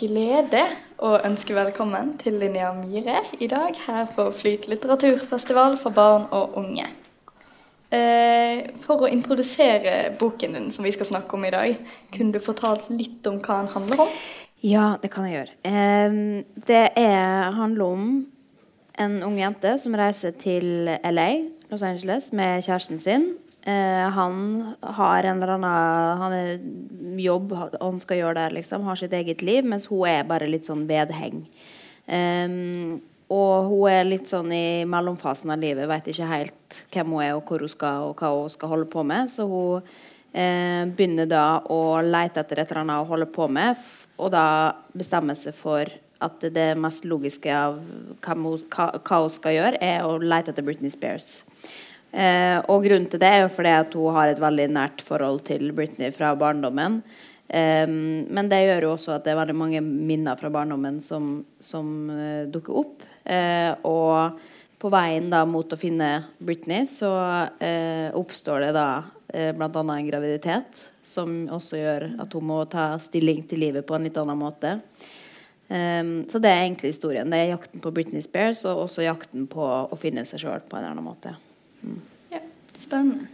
glede å ønske velkommen til Linnea Myhre i dag her på Flyt litteraturfestival for barn og unge. Eh, for å introdusere boken din som vi skal snakke om i dag, kunne du fortalt litt om hva den handler om? Ja, det kan jeg gjøre. Det er, handler om en ung jente som reiser til LA, Los Angeles, med kjæresten sin. Eh, han har en eller annen han er jobb han skal gjøre der, liksom. Har sitt eget liv, mens hun er bare litt sånn vedheng. Um, og hun er litt sånn i mellomfasen av livet, vet ikke helt hvem hun er, og hvor hun skal, og hva hun skal holde på med. Så hun eh, begynner da å lete etter et eller annet å holde på med, og da bestemmer seg for at det mest logiske av hva hun, hva hun skal gjøre, er å lete etter Britney Spears. Eh, og grunnen til det er jo fordi at hun har et veldig nært forhold til Britney fra barndommen. Eh, men det gjør jo også at det er veldig mange minner fra barndommen som, som eh, dukker opp. Eh, og på veien da mot å finne Britney så eh, oppstår det da eh, bl.a. en graviditet som også gjør at hun må ta stilling til livet på en litt annen måte. Um, så det er egentlig historien. Det er jakten på Britney Spears og også jakten på å finne seg sjøl på en eller annen måte. Ja, spennende.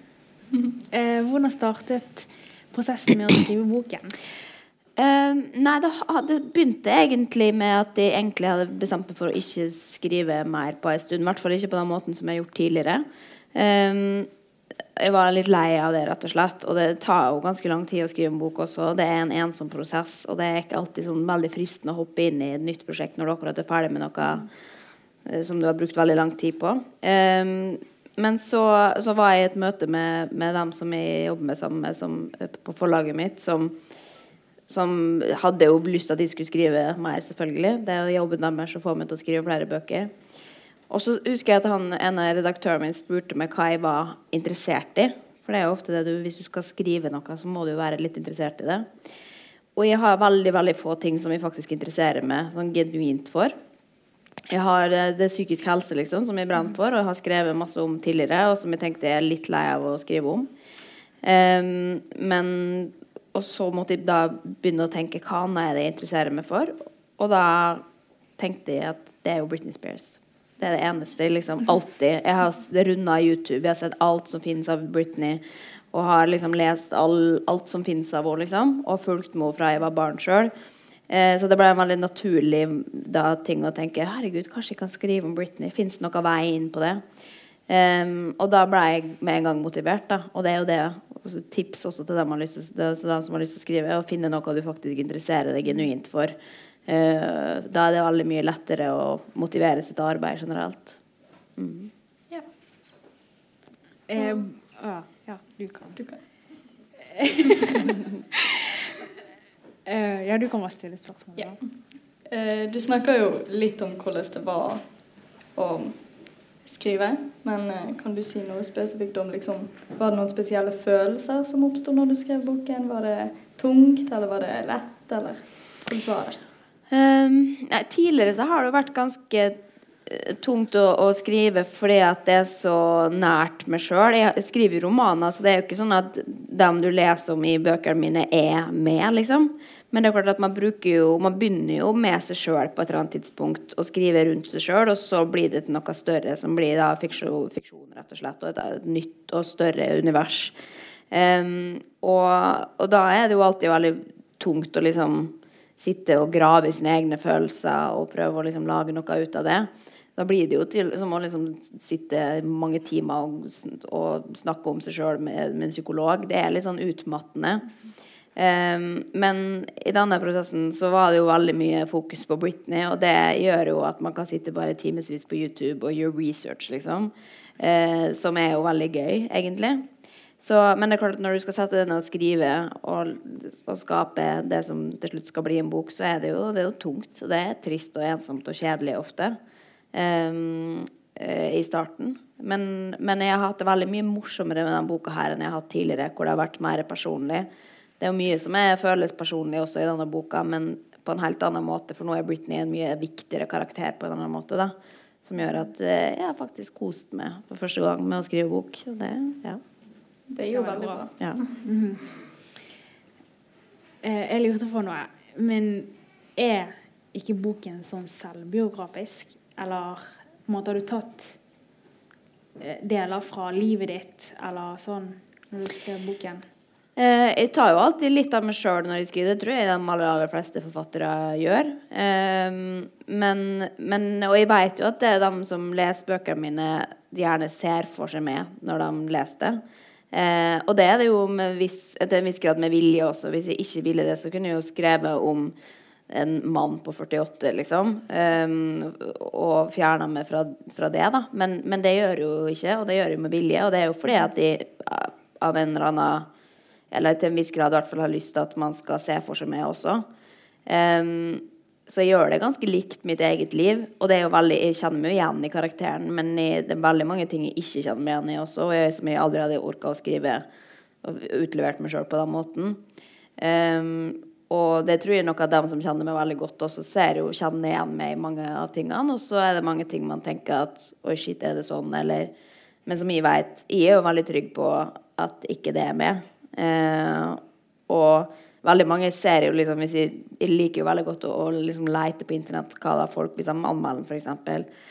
eh, hvordan startet prosessen med å skrive boken? Eh, nei, det, det, begynte egentlig med at jeg egentlig hadde bestemt meg for å ikke skrive mer på en stund. I hvert fall ikke på den måten som jeg har gjort tidligere. Eh, jeg var litt lei av det, rett og slett. Og det tar jo ganske lang tid å skrive en bok også. Det er en ensom prosess, og det er ikke alltid sånn veldig fristende å hoppe inn i et nytt prosjekt når du akkurat er ferdig med noe uh, som du har brukt veldig lang tid på. Um, men så, så, var jeg i et møte med, med dem som jeg jobber med sammen med som, på forlaget mitt, som, som, hadde jo lyst til at de skulle skrive mer, selvfølgelig. Det er jobben deres å får meg til å skrive flere bøker. Og så husker jeg at han, en av redaktørene mine spurte meg hva jeg var interessert i. For det er jo ofte det du, hvis du skal skrive noe, så må du jo være litt interessert i det. Og jeg har veldig veldig få ting som jeg faktisk interesserer meg sånn genuint for. Jeg har eh, det psykisk helse, liksom, som jeg brant for, og jeg har skrevet masse om tidligere, og som jeg tenkte jeg er litt lei av å skrive om. Um, men Og så måtte jeg da begynne å tenke hva annet er det jeg interesserer meg for. Og da tenkte jeg at det er jo Britney Spears. Det er det eneste. liksom Alltid. Jeg har runda YouTube, jeg har sett alt som finnes av Britney. Og har liksom lest all, alt som finnes av henne, liksom. Og fulgt med henne fra jeg var barn sjøl. Eh, så det ble en veldig naturlig da, ting å tenke herregud, kanskje jeg kan skrive om Britney. Fins det noen vei inn på det? Um, og da ble jeg med en gang motivert. Da. Og det er jo det også, tips også til dem, lyst til, dem, som har lyst til å skrive, å finne noe du faktisk interesserer deg genuint for. Uh, da er det veldig mye lettere å motivere sitt arbeid generelt. Mm. Ja. Um, ah, ja, du kan. Du kan. Uh, ja, du kan bare stille spørsmål. Ja. Uh, du snakker jo litt om hvordan det var å skrive. Men uh, kan du si noe spesifikt om liksom, Var det noen spesielle følelser som oppsto når du skrev boken? Var det tungt, eller var det lett, eller hvordan var det? Um, nei, tidligere så har det vært ganske tungt å, å, skrive fordi at det er så nært meg sjøl. Jeg skriver romaner, så det er jo ikke sånn at dem du leser om i bøkene mine, er med, liksom. Men det er klart at man jo Man begynner jo med seg sjøl på et eller annet tidspunkt og skriver rundt seg sjøl, og så blir det til noe større, som blir da fiksjon, fiksjon rett og slett, og et nytt og større univers. Um, og, og, da er det jo alltid veldig tungt å liksom sitte og grave i sine egne følelser og prøve å liksom lage noe ut av det. Da blir det jo til, som å liksom sitte mange timer og, og snakke om seg sjøl med, med, en psykolog. Det er litt sånn utmattende. Um, men i denne prosessen så var det jo veldig mye fokus på Britney, og det gjør jo at man kan sitte bare timevis på YouTube og gjøre research, liksom. Uh, som er jo veldig gøy, egentlig. Så, men det er klart at når du skal sette deg ned og skrive og, og, skape det som til slutt skal bli en bok, så er det jo, det er jo tungt. Og det er trist og ensomt og kjedelig ofte um, i starten. Men, men, jeg har hatt det veldig mye morsommere med denne boka her enn jeg har hatt tidligere, hvor det har vært mer personlig. Det er jo mye som er, føles personlig også i denne boka, men på en helt annen måte, for nå er Britney en mye viktigere karakter på en annen måte. da, Som gjør at eh, jeg har faktisk kost meg for første gang med å skrive bok. Det, ja. det er jo veldig bra. Ja. Mm -hmm. jeg lurte på noe. Men er ikke boken sånn selvbiografisk? Eller på en måte har du tatt eh, deler fra livet ditt, eller sånn, når du skrev boken? Eh, jeg tar jo alltid litt av meg sjøl når jeg skriver. Det tror jeg de aller, aller fleste forfattere gjør. Eh, men, men, og jeg vet jo at det er de som leser bøkene mine, de gjerne ser for seg med når de leser det. Eh, og det er det jo viss, til en viss grad med vilje også. Hvis jeg ikke ville det, så kunne jeg jo skrevet om en mann på 48, liksom. Um, og fjerna meg fra, fra, det, da. Men, men, det gjør jo ikke, og det gjør jo med vilje. Og det er jo fordi at de av en eller annen Eller til en viss grad i hvert fall har lyst til at man skal se for seg meg også. Um, så jeg gjør det ganske likt mitt eget liv. Og det er jo veldig, jeg kjenner meg jo igjen i karakteren, men jeg, det er veldig mange ting jeg ikke kjenner meg igjen i også, og jeg, som jeg aldri hadde orka å skrive og utlevert meg sjøl på den måten. Um, og det tror jeg nok at de som kjenner meg veldig godt, også ser jo, kjenner igjen meg i mange av tingene. Og så er det mange ting man tenker at oi, shit, er det sånn, eller Men som jeg vet, jeg er jo veldig trygg på at ikke det er med. Eh, og veldig mange ser jo liksom jeg, liker jo veldig godt å, å liksom lete på internett hva da folk de anmelder, f.eks.,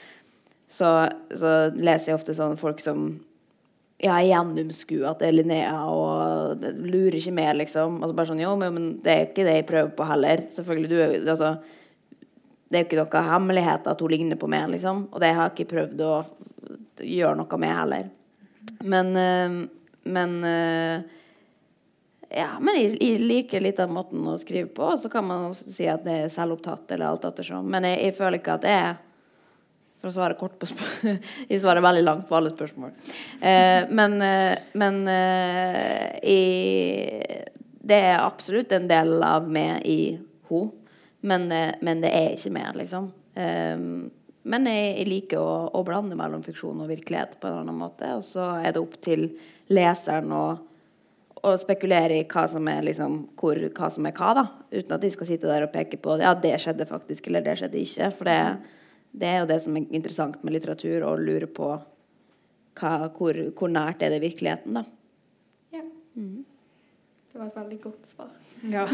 så, så leser jeg ofte sånne folk som ja, gjennomskuer at det er Linnea, og lurer ikke med, liksom. Altså bare sånn, jo, men det er ikke det jeg prøver på heller. Selvfølgelig, du, altså, Det er jo ikke noe hemmelighet at hun ligner på meg, liksom. Og det har jeg ikke prøvd å gjøre noe med heller. Men øh, Men øh, ja, men jeg, jeg, liker litt av måten å skrive på. Og Så kan man også si at det er selvopptatt eller alt ettersom. Men jeg, jeg føler ikke at det er for å svare kort på spørsmål Jeg svarer veldig langt på alle spørsmål. Eh, men, eh, men eh, i, det er absolutt en del av meg i ho, men, eh, men det er ikke meg, liksom. Eh, men jeg, jeg liker å, å, blande mellom fiksjon og virkelighet på en annen måte. Og så er det opp til leseren å, å spekulere i hva som er liksom, hvor, hva som er hva, da. Uten at de skal sitte der og peke på ja, det skjedde faktisk, eller det skjedde ikke. For det, det er jo det som er interessant med litteratur, å lure på hva, hvor, hvor, nært er det virkeligheten, da. Ja. Mm. Det var et veldig godt svar. Ja.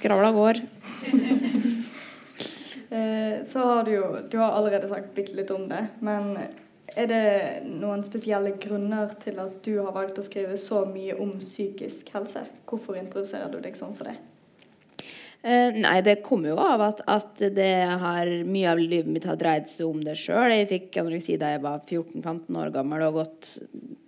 Skravla går. Eh, så har du jo Du har allerede sagt bitte litt om det, men er det noen spesielle grunner til at du har valgt å skrive så mye om psykisk helse? Hvorfor introduserer du deg sånn for det? Uh, nei, det kommer jo av at, at, har mye av livet mitt har dreid seg om det sjøl. Jeg fikk anoreksi da jeg var 14-15 år gammel og gått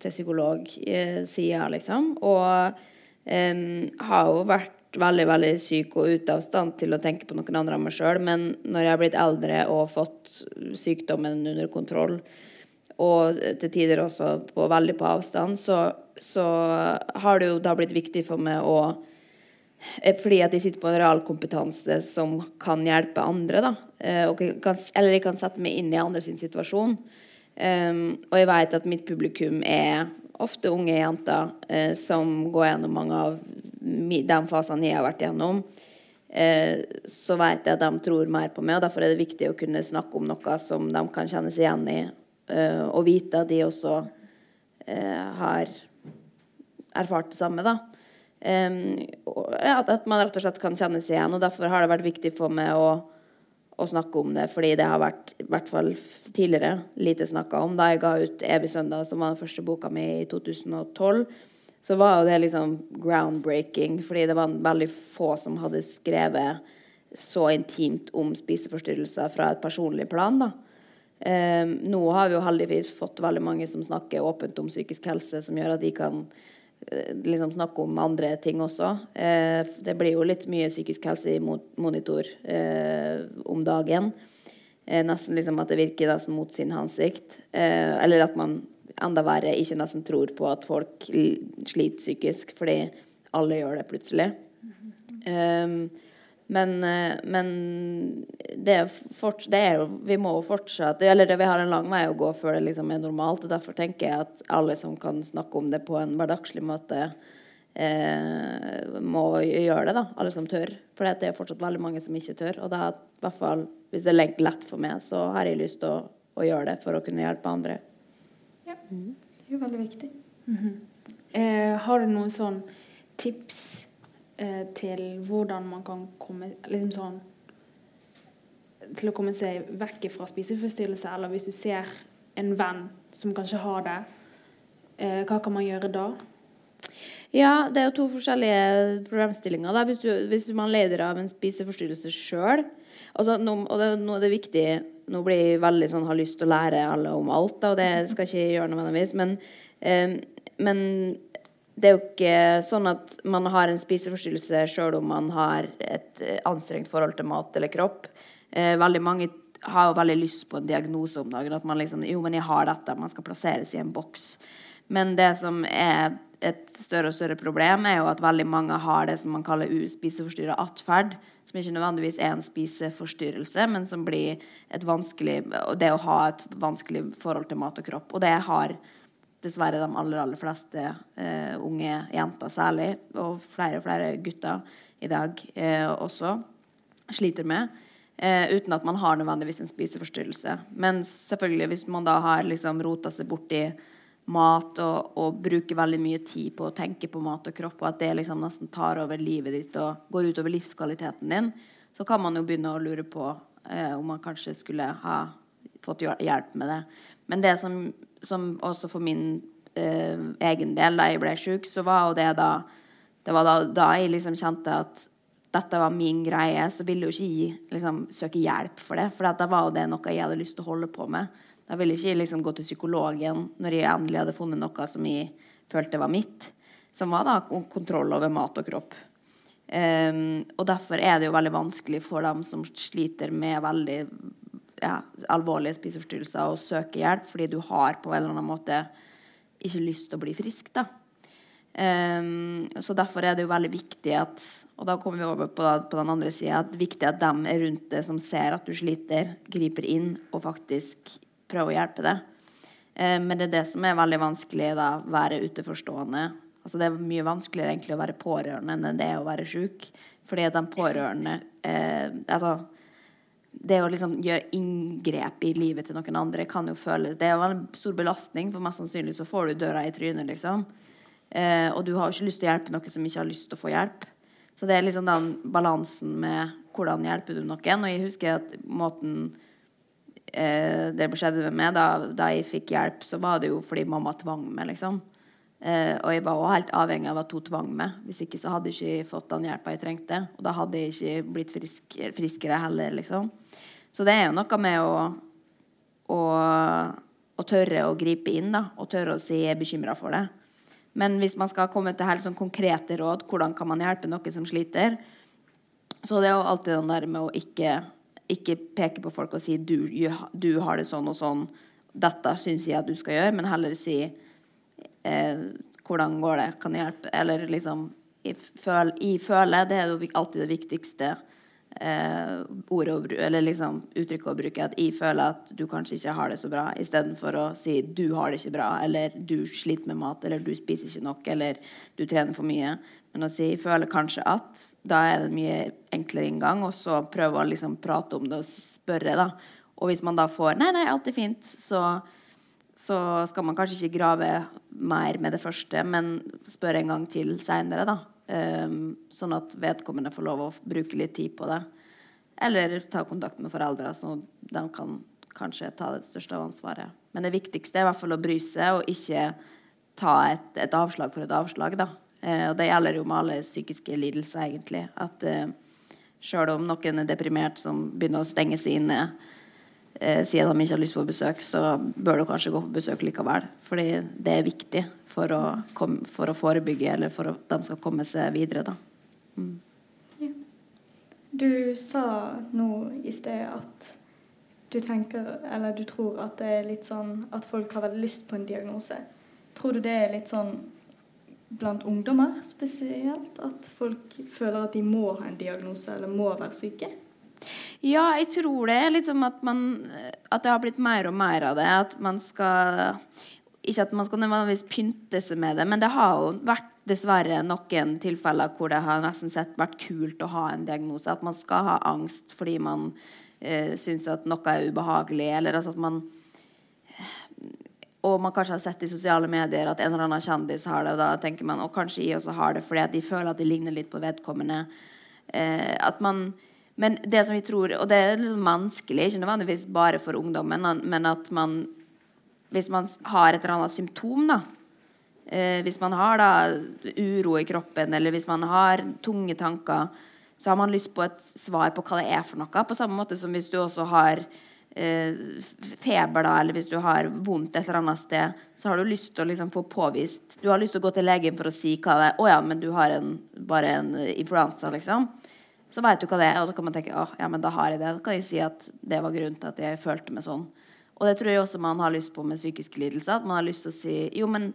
til psykolog uh, siden, liksom. Og um, har jo vært veldig veldig syk og ute av stand til å tenke på noen andre enn meg sjøl. Men når jeg har blitt eldre og fått sykdommen under kontroll, og til tider også på, veldig på avstand, så, så har det jo da blitt viktig for meg å Eh, fordi at de sitter på en realkompetanse som kan hjelpe andre. Da. Eh, kan, eller jeg kan sette meg inn i andre sin situasjon. Um, og jeg vet at mitt publikum er ofte unge jenter uh, som går gjennom mange av de fasene jeg har vært gjennom. Uh, så vet jeg at de tror mer på meg, og derfor er det viktig å kunne snakke om noe som de kan kjenne seg igjen i, og vite at de også har erfart det samme. da. At, at, man rett og slett kan kjenne seg igjen. Og derfor har det vært viktig for meg å, å snakke om det, fordi det har vært, i hvert fall tidligere, lite snakka om. Da jeg ga ut 'Evig søndag', som var den første boka mi i 2012, så var jo det liksom groundbreaking, fordi det var veldig få som hadde skrevet så intimt om spiseforstyrrelser fra et personlig plan. da. Um, nå har vi jo heldigvis fått veldig mange som snakker åpent om psykisk helse, som gjør at de kan Eh, liksom snakke om andre ting også. Eh, det blir jo litt mye psykisk helse i monitor eh, om dagen. Eh, nesten liksom at det virker nesten mot sin hensikt. Eller at man enda verre ikke nesten tror på at folk sliter psykisk, fordi alle gjør det plutselig. -hmm. Men, eh, men det, fort, det er jo Vi må jo fortsatt Eller det, vi har en lang vei å gå før det liksom er normalt. og Derfor tenker jeg at alle som kan snakke om det på en hverdagslig måte, eh, må gjøre det. da, Alle som tør. For det er fortsatt veldig mange som ikke tør. Og da, i hvert fall, hvis det er lett for meg, så har jeg lyst til å, å gjøre det for å kunne hjelpe andre. Ja, det er jo veldig viktig. Mm -hmm. eh, har du noen sånn tips eh, til hvordan man kan komme liksom sånn, til å komme seg vekk fra spiseforstyrrelse, eller hvis du ser en venn som kanskje har det, eh, hva kan man gjøre da? Ja, det er jo to forskjellige problemstillinger. Da. Hvis, du, hvis man lider av en spiseforstyrrelse sjøl altså, Og det, nå er det viktig Nå blir jeg veldig sånn har lyst til å lære alle om alt, da, og det skal jeg ikke gjøre nødvendigvis. Men, eh, men det er jo ikke sånn at man har en spiseforstyrrelse sjøl om man har et eh, anstrengt forhold til mat eller kropp. Eh, veldig mange har jo veldig lyst på en diagnose om dagen. At man liksom Jo, men jeg har dette. Man skal plasseres i en boks. Men det som er et større og større problem, er jo at veldig mange har det som man kaller spiseforstyrra atferd. Som ikke nødvendigvis er en spiseforstyrrelse, men som blir et vanskelig Det å ha et vanskelig forhold til mat og kropp. Og det har dessverre de aller, aller fleste eh, unge jenter særlig, og flere og flere gutter i dag eh, også, sliter med. Eh, uten at man har nødvendigvis en spiseforstyrrelse. Men selvfølgelig, hvis man da har liksom rota seg borti mat og, og, bruker veldig mye tid på å tenke på mat og kropp, og at det liksom nesten tar over livet ditt og går utover livskvaliteten din, så kan man jo begynne å lure på eh, om man kanskje skulle ha fått hjelp med det. Men det som, som også for min eh, egen del, da jeg ble sjuk, så var jo det da Det var da, da jeg liksom kjente at dette var min greie, så ville jo ikke jeg liksom, søke hjelp for det. For da var jo det noe jeg hadde lyst til å holde på med. Da ville ikke liksom gå til psykologen når jeg endelig hadde funnet noe som jeg følte var mitt, som var da kontroll over mat og kropp. Um, og derfor er det jo veldig vanskelig for dem som sliter med veldig ja, alvorlige spiseforstyrrelser, og søke hjelp, fordi du har på en eller annen måte ikke lyst til å bli frisk. da. Um, så derfor er det jo veldig viktig at Og da kommer vi over på, på den andre sida. Det er viktig at dem er rundt deg som ser at du sliter, griper inn og faktisk prøver å hjelpe deg. Eh, men det er det som er veldig vanskelig, da, være utenforstående. Altså, det er mye vanskeligere egentlig å være pårørende enn det er å være sjuk. Fordi at de pårørende eh, Altså, det å liksom gjøre inngrep i livet til noen andre kan jo føles Det er jo en stor belastning, for mest sannsynlig så får du døra i trynet, liksom. Eh, og du har jo ikke lyst til å hjelpe noen som ikke har lyst til å få hjelp. Så det er liksom den balansen med hvordan hjelper du noen. Og jeg husker at måten eh, det skjedde med meg da, da, jeg fikk hjelp, så var det jo fordi mamma tvang meg, liksom. Eh, og jeg var også helt avhengig av at hun tvang meg. Hvis ikke så hadde jeg ikke fått den hjelpa jeg trengte. Og da hadde jeg ikke blitt frisk, friskere heller, liksom. Så det er jo noe med å, å, å tørre å gripe inn, da. Og tørre å si jeg er bekymra for det. Men hvis man skal komme til helt sånn konkrete råd, hvordan kan man hjelpe noen som sliter, så det er jo alltid den der med å ikke ikke peke på folk og si du, du har det sånn og sånn, dette syns jeg at du skal gjøre, men heller si eh, hvordan går det, kan jeg hjelpe? Eller liksom i, føl, jeg føler, det er jo alltid det viktigste eh, ordet eller liksom uttrykket å bruke. At jeg føler at du kanskje ikke har det så bra, istedenfor å si du har det ikke bra, eller du sliter med mat, eller du spiser ikke nok, eller du trener for mye. Men å si jeg føler kanskje at Da er det en mye enklere inngang. Og så prøve å liksom prate om det og spørre, da. Og hvis man da får Nei, nei, alt er fint. Så, så skal man kanskje ikke grave mer med det første, men spørre en gang til seinere, da. Um, sånn at vedkommende får lov å bruke litt tid på det. Eller ta kontakt med foreldre, så de kan kanskje ta det største av ansvaret. Men det viktigste er i hvert fall å bry seg, og ikke ta et, et avslag for et avslag, da. Eh, og det gjelder jo med alle psykiske lidelser, egentlig. At eh, sjøl om noen er deprimert som begynner å stenge seg inne, eh, sier de ikke har lyst på besøk, så bør du kanskje gå på besøk likevel. Fordi det er viktig for å, komme, for å forebygge, eller for at de skal komme seg videre, da. Mm. Ja. Du sa nå i sted at du tenker, eller du tror at det er litt sånn at folk har veldig lyst på en diagnose. Tror du det er litt sånn blant ungdommer spesielt, at folk føler at de må ha en diagnose eller må være syke? Ja, jeg tror det er litt som at, man, at det har blitt mer og mer av det. At man skal Ikke at man skal nødvendigvis pynte seg med det, men det har jo vært dessverre noen tilfeller hvor det har nesten sett vært kult å ha en diagnose. At man skal ha angst fordi man eh, syns at noe er ubehagelig, eller altså at man og man kanskje har sett i sosiale medier at en eller annen kjendis har det, og da tenker man og kanskje jeg også har det fordi at de føler at de ligner litt på vedkommende. Eh, at man, Men det som vi tror, og det er liksom vanskelig, ikke nødvendigvis bare for ungdommen, men at man Hvis man har et eller annet symptom, da eh, Hvis man har da uro i kroppen, eller hvis man har tunge tanker, så har man lyst på et svar på hva det er for noe. På samme måte som hvis du også har eh, feber, da, eller hvis du har vondt et eller annet sted, så har du lyst til å liksom få påvist Du har lyst til å gå til legen for å si hva det er. 'Å ja, men du har en, bare en influensa', liksom. Så vet du hva det er, og så kan man tenke at ja, men da har jeg det'. Så kan jeg si at det var grunnen til at jeg følte meg sånn. Og det tror jeg også man har lyst på med psykiske lidelser. At man har lyst til å si 'Jo, men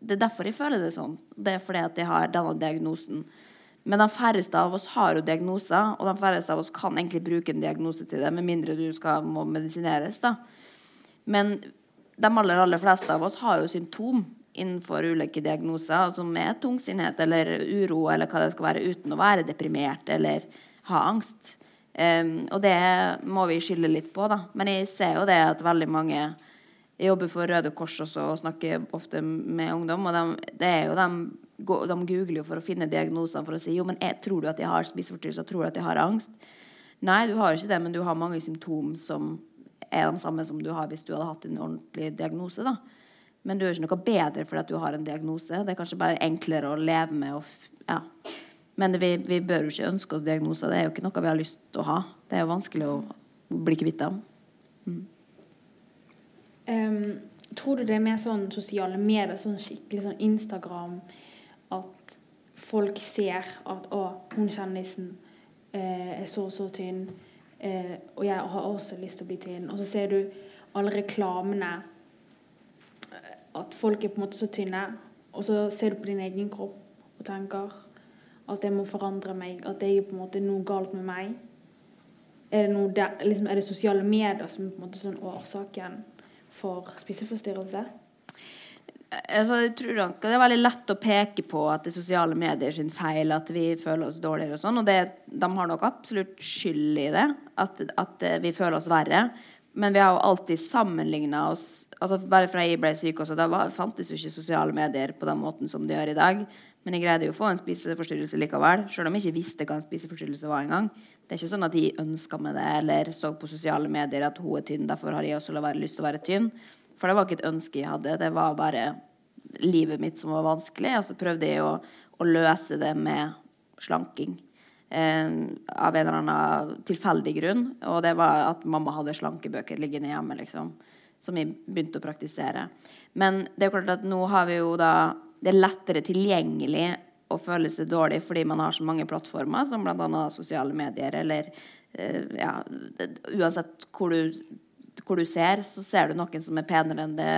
det er derfor jeg føler det sånn'. Det er fordi at jeg har denne diagnosen. Men de færreste av oss har jo diagnoser, og de færreste av oss kan egentlig bruke en diagnose til det, med mindre du skal må medisineres. da. Men de aller, aller fleste av oss har jo symptom innenfor ulike diagnoser, som er tungsinnhet eller uro eller hva det skal være, uten å være deprimert eller ha angst. Um, og det må vi skylde litt på, da. Men jeg ser jo det at veldig mange Jeg jobber for Røde Kors også og snakker ofte med ungdom, og de, det er jo de de googler jo for å finne diagnoser for å si jo, men jeg, tror du at jeg har spiseforstyrrelser, tror du at jeg har angst? Nei, du har ikke det, men du har mange symptom som er de samme som du har hvis du hadde hatt en ordentlig diagnose. da. Men du gjør ikke noe bedre fordi at du har en diagnose. Det er kanskje bare enklere å leve med. Og, ja. Men vi, vi, bør jo ikke ønske oss diagnoser. Det er jo ikke noe vi har lyst til å ha. Det er jo vanskelig å bli kvitt dem. Mm. Um, tror du det er mer sånn sosiale medier, sånn skikkelig sånn Instagram, at folk ser at 'Å, hun kjendisen eh, er så og så tynn', eh, og jeg har også lyst til å bli tynn. Og så ser du alle reklamene At folk er på en måte så tynne. Og så ser du på din egen kropp og tenker at jeg må forandre meg, at det er på en måte noe galt med meg. Er det, der, liksom, er det sosiale medier som er på en måte sånn årsaken for spiseforstyrrelse? altså, jeg tror nok Det er veldig lett å peke på at det er sosiale medier sin feil at vi føler oss dårligere. og sånn, og det, De har nok absolutt skyld i det, at, at vi føler oss verre. Men vi har jo alltid sammenligna oss altså Bare fra jeg ble syk, også, da var, fantes jo ikke sosiale medier på den måten som de gjør i dag. Men jeg greide jo å få en spiseforstyrrelse likevel, selv om jeg ikke visste hva en spiseforstyrrelse var engang. Det er ikke sånn at de ønska meg det eller så på sosiale medier at hun er tynn, derfor har jeg også lyst til å være tynn. For det var ikke et ønske jeg hadde, det var bare livet mitt som var vanskelig. Og så prøvde jeg å, å løse det med slanking. Eh, av en eller annen tilfeldig grunn. Og det var at mamma hadde slankebøker liggende hjemme, liksom. Som vi begynte å praktisere. Men det er klart at nå har vi jo da Det er lettere tilgjengelig å føle seg dårlig fordi man har så mange plattformer, som bl.a. sosiale medier eller eh, ja, Uansett hvor du hvor du ser, så ser du noen som er penere enn det,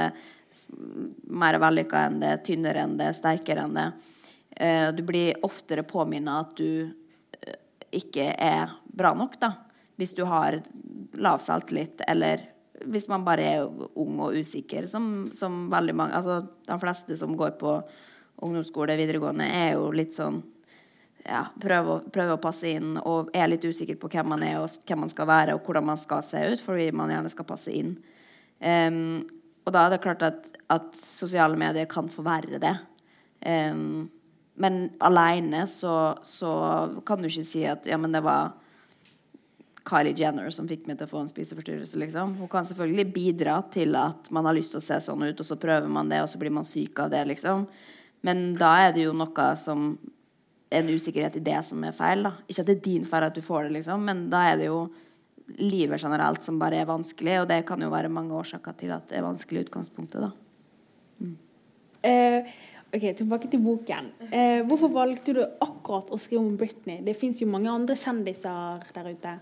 mer vellykka enn det, tynnere enn det, sterkere enn det. Uh, du blir oftere påminnet at du ikke er bra nok, da. Hvis du har lav selvtillit, eller hvis man bare er ung og usikker, som, som veldig mange Altså de fleste som går på ungdomsskole, videregående, er jo litt sånn ja, prøve, å, å, passe inn og er litt usikker på hvem man er og hvem man skal være og hvordan man skal se ut, fordi man gjerne skal passe inn. Um, og da er det klart at, at, sosiale medier kan forverre det. Um, men aleine så, så, kan du ikke si at ja, men det var Kylie Jenner som fikk meg til å få en spiseforstyrrelse. Liksom. Hun kan selvfølgelig bidra til at man har lyst til å se sånn ut, og så prøver man det, og så blir man syk av det. Liksom. Men da er det jo noe som en usikkerhet i det som er feil. Da. Ikke at det er din feil at du får det, liksom, men da er det jo livet generelt som bare er vanskelig, og det kan jo være mange årsaker til at det er vanskelig i utgangspunktet. da. Mm. Eh, ok, Tilbake til boken. Eh, hvorfor valgte du akkurat å skrive om Britney? Det fins jo mange andre kjendiser der ute.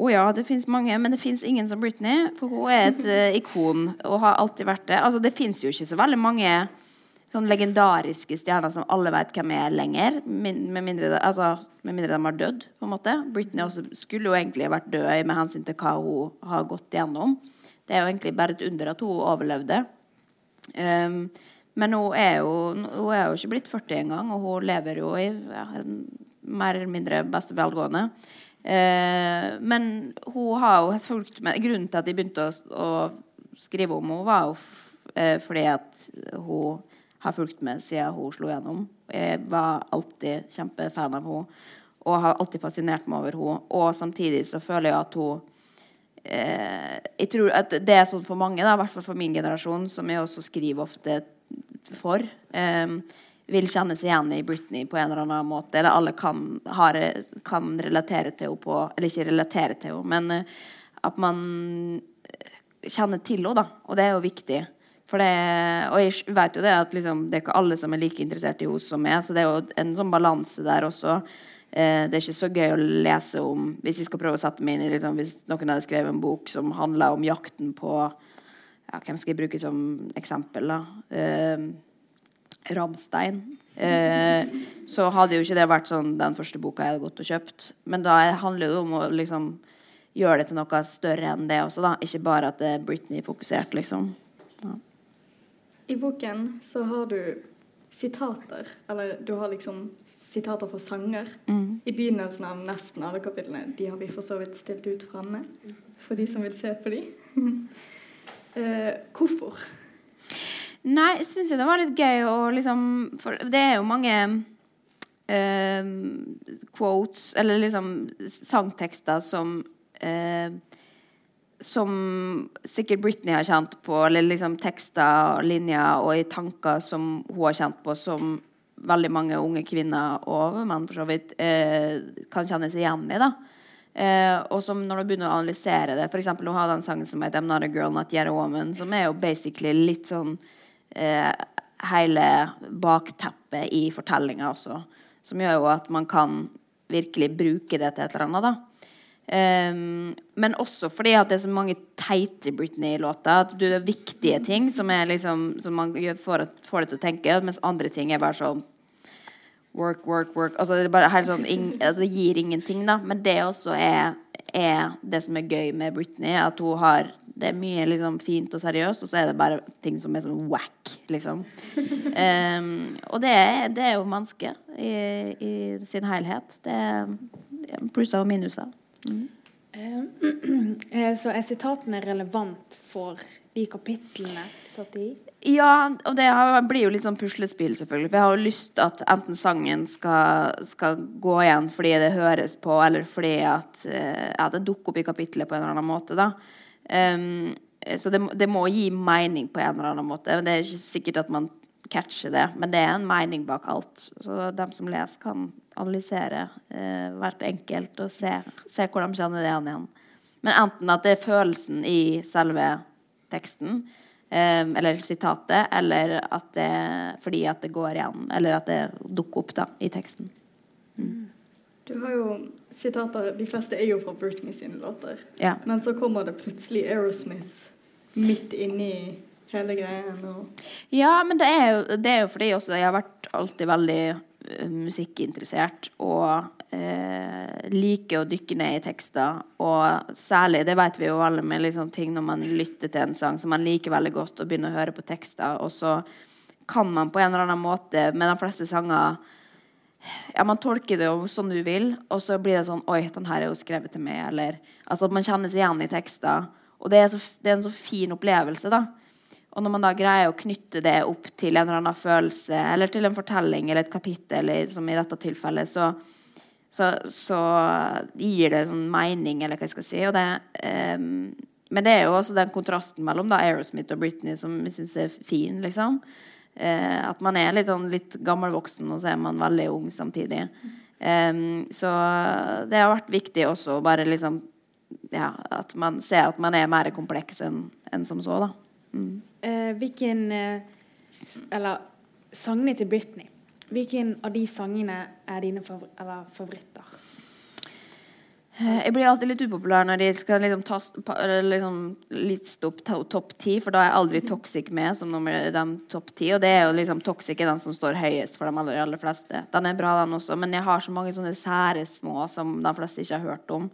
Å oh ja, det fins mange, men det fins ingen som Britney. For hun er et uh, ikon og har alltid vært det. Altså, det fins jo ikke så veldig mange sånn legendariske stjerner som alle vet hvem er lenger. Med mindre, altså, med mindre de har dødd, på en måte. Britney også skulle jo egentlig vært død med hensyn til hva hun har gått gjennom. Det er jo egentlig bare et under at hun overlevde. Um, men hun er, jo, hun er jo ikke blitt 40 engang, og hun lever jo i ja, mer eller mindre beste velgående. Eh, men hun har jo fulgt med Grunnen til at de begynte å, å skrive om henne, var jo eh, fordi at hun har fulgt med siden hun slo gjennom. Jeg var alltid kjempefan av henne. og har alltid fascinert meg over henne. Og samtidig så føler jeg at hun eh, Jeg tror at det er sånn for mange, da, i hvert fall for min generasjon, som jeg også skriver ofte for, eh, vil kjenne seg igjen i Britney på en eller annen måte. Eller alle kan, har, kan relatere til henne på Eller ikke relatere til henne, men eh, at man kjenner til henne, da. Og det er jo viktig. Det, og jeg vet jo det at liksom, det er ikke alle som er like interessert i henne som meg, så det er jo en sånn balanse der også. Eh, det er ikke så gøy å lese om Hvis jeg skal prøve å sette meg inn i liksom, Hvis noen hadde skrevet en bok som handler om jakten på ja, Hvem skal jeg bruke som eksempel, da? Eh, Ramstein. Eh, så hadde jo ikke det vært sånn den første boka jeg hadde gått og kjøpt. Men da handler det om å liksom gjøre det til noe større enn det også, da. Ikke bare at det er Britney-fokusert, liksom. Ja. I boken så har du sitater, eller du har liksom sitater fra sanger. Mm. I begynnelsen av nesten alle kapitlene. De har vi for så vidt stilt ut framme, for de som vil se på de. eh, hvorfor? Nei, jeg syns jo det var litt gøy å liksom For det er jo mange eh, quotes, eller liksom sangtekster som eh, som sikkert Britney har kjent på, eller liksom tekster, og linjer og i tanker som hun har kjent på, som veldig mange unge kvinner og menn for så vidt eh, kan kjenne seg igjen i. da. Eh, og som når du begynner å analysere det F.eks. hun ha den sangen som heter 'I'm Not a Girl, Not Yet a Woman', som er jo basically litt sånn eh, hele bakteppet i fortellinga også. Som gjør jo at man kan virkelig bruke det til et eller annet. da. Eh, men også fordi at det er så mange teite Britney-låter. At det er viktige ting som, er liksom, som man får å få det til å tenke, mens andre ting er bare sånn Work, work, work. Altså, det, sånn, altså, det, gir ingenting, da. Men det også er, er, det som er gøy med Britney. At hun har Det er mye liksom, fint og seriøst, og så er det bare ting som er sånn whack, liksom. Um, og det, det, er jo mennesket i, i sin helhet. Det er plusser og minuser. Mm. Uh, så er sitatene relevant for de kapitlene du satt i? Ja, og det blir jo litt sånn puslespill, selvfølgelig. For jeg har jo lyst at enten sangen skal, skal, gå igjen fordi det høres på, eller fordi at, uh, at det dukker opp i kapittelet på en eller annen måte. da. Um, så det, det, må gi mening på en eller annen måte. Det er ikke sikkert at man catcher det, men det er en mening bak alt. Så dem som leser, kan analysere uh, hvert enkelt og se, se, hvor de kjenner det igjen. Men enten at det er følelsen i selve teksten, eh, eller sitatet, eller at det fordi at det går igjen, eller at det dukker opp da, i teksten. Mm. Du har jo sitater De fleste er jo fra Britney sine låter. Ja. Men så kommer det plutselig Aerosmith midt inni hele greien. Og... Ja, men det er, jo, det er jo fordi også jeg har vært alltid veldig musikkinteressert og eh, liker å dykke ned i tekster. Og særlig, det vet vi jo alle med liksom, ting når man lytter til en sang som man liker veldig godt, og begynner å høre på tekster, og så kan man på en eller annen måte med de fleste sanger ja, Man tolker det jo som du vil, og så blir det sånn Oi, den her er jo skrevet til meg. Eller altså at man kjenner seg igjen i tekster. Og det er, så, det er en så fin opplevelse, da. Og når man da greier å knytte det opp til en eller annen følelse, eller til en fortelling eller et kapittel, som i dette tilfellet, så, så, så gir det sånn mening, eller hva jeg skal si. Det, um, men det er jo også den kontrasten mellom da, Aerosmith og Britney som jeg syns er fin. liksom. Uh, at man er litt, sånn, litt gammelvoksen, og så er man veldig ung samtidig. Um, så det har vært viktig også bare liksom ja, at man ser at man er mer kompleks enn en som så, da. Mm. Eh, hvilken eh, Eller sangene til Britney. Hvilken av de sangene er dine favor favoritter? Eh, jeg blir alltid litt upopulær når de skal liksom, ta, liksom liste opp topp ti, for da er jeg aldri Toxic med som nummer de topp ti. Og det er jo liksom Toxic er den som står høyest for de aller, aller fleste. Den er bra, den også, men jeg har så mange sånne sære små som de fleste ikke har hørt om.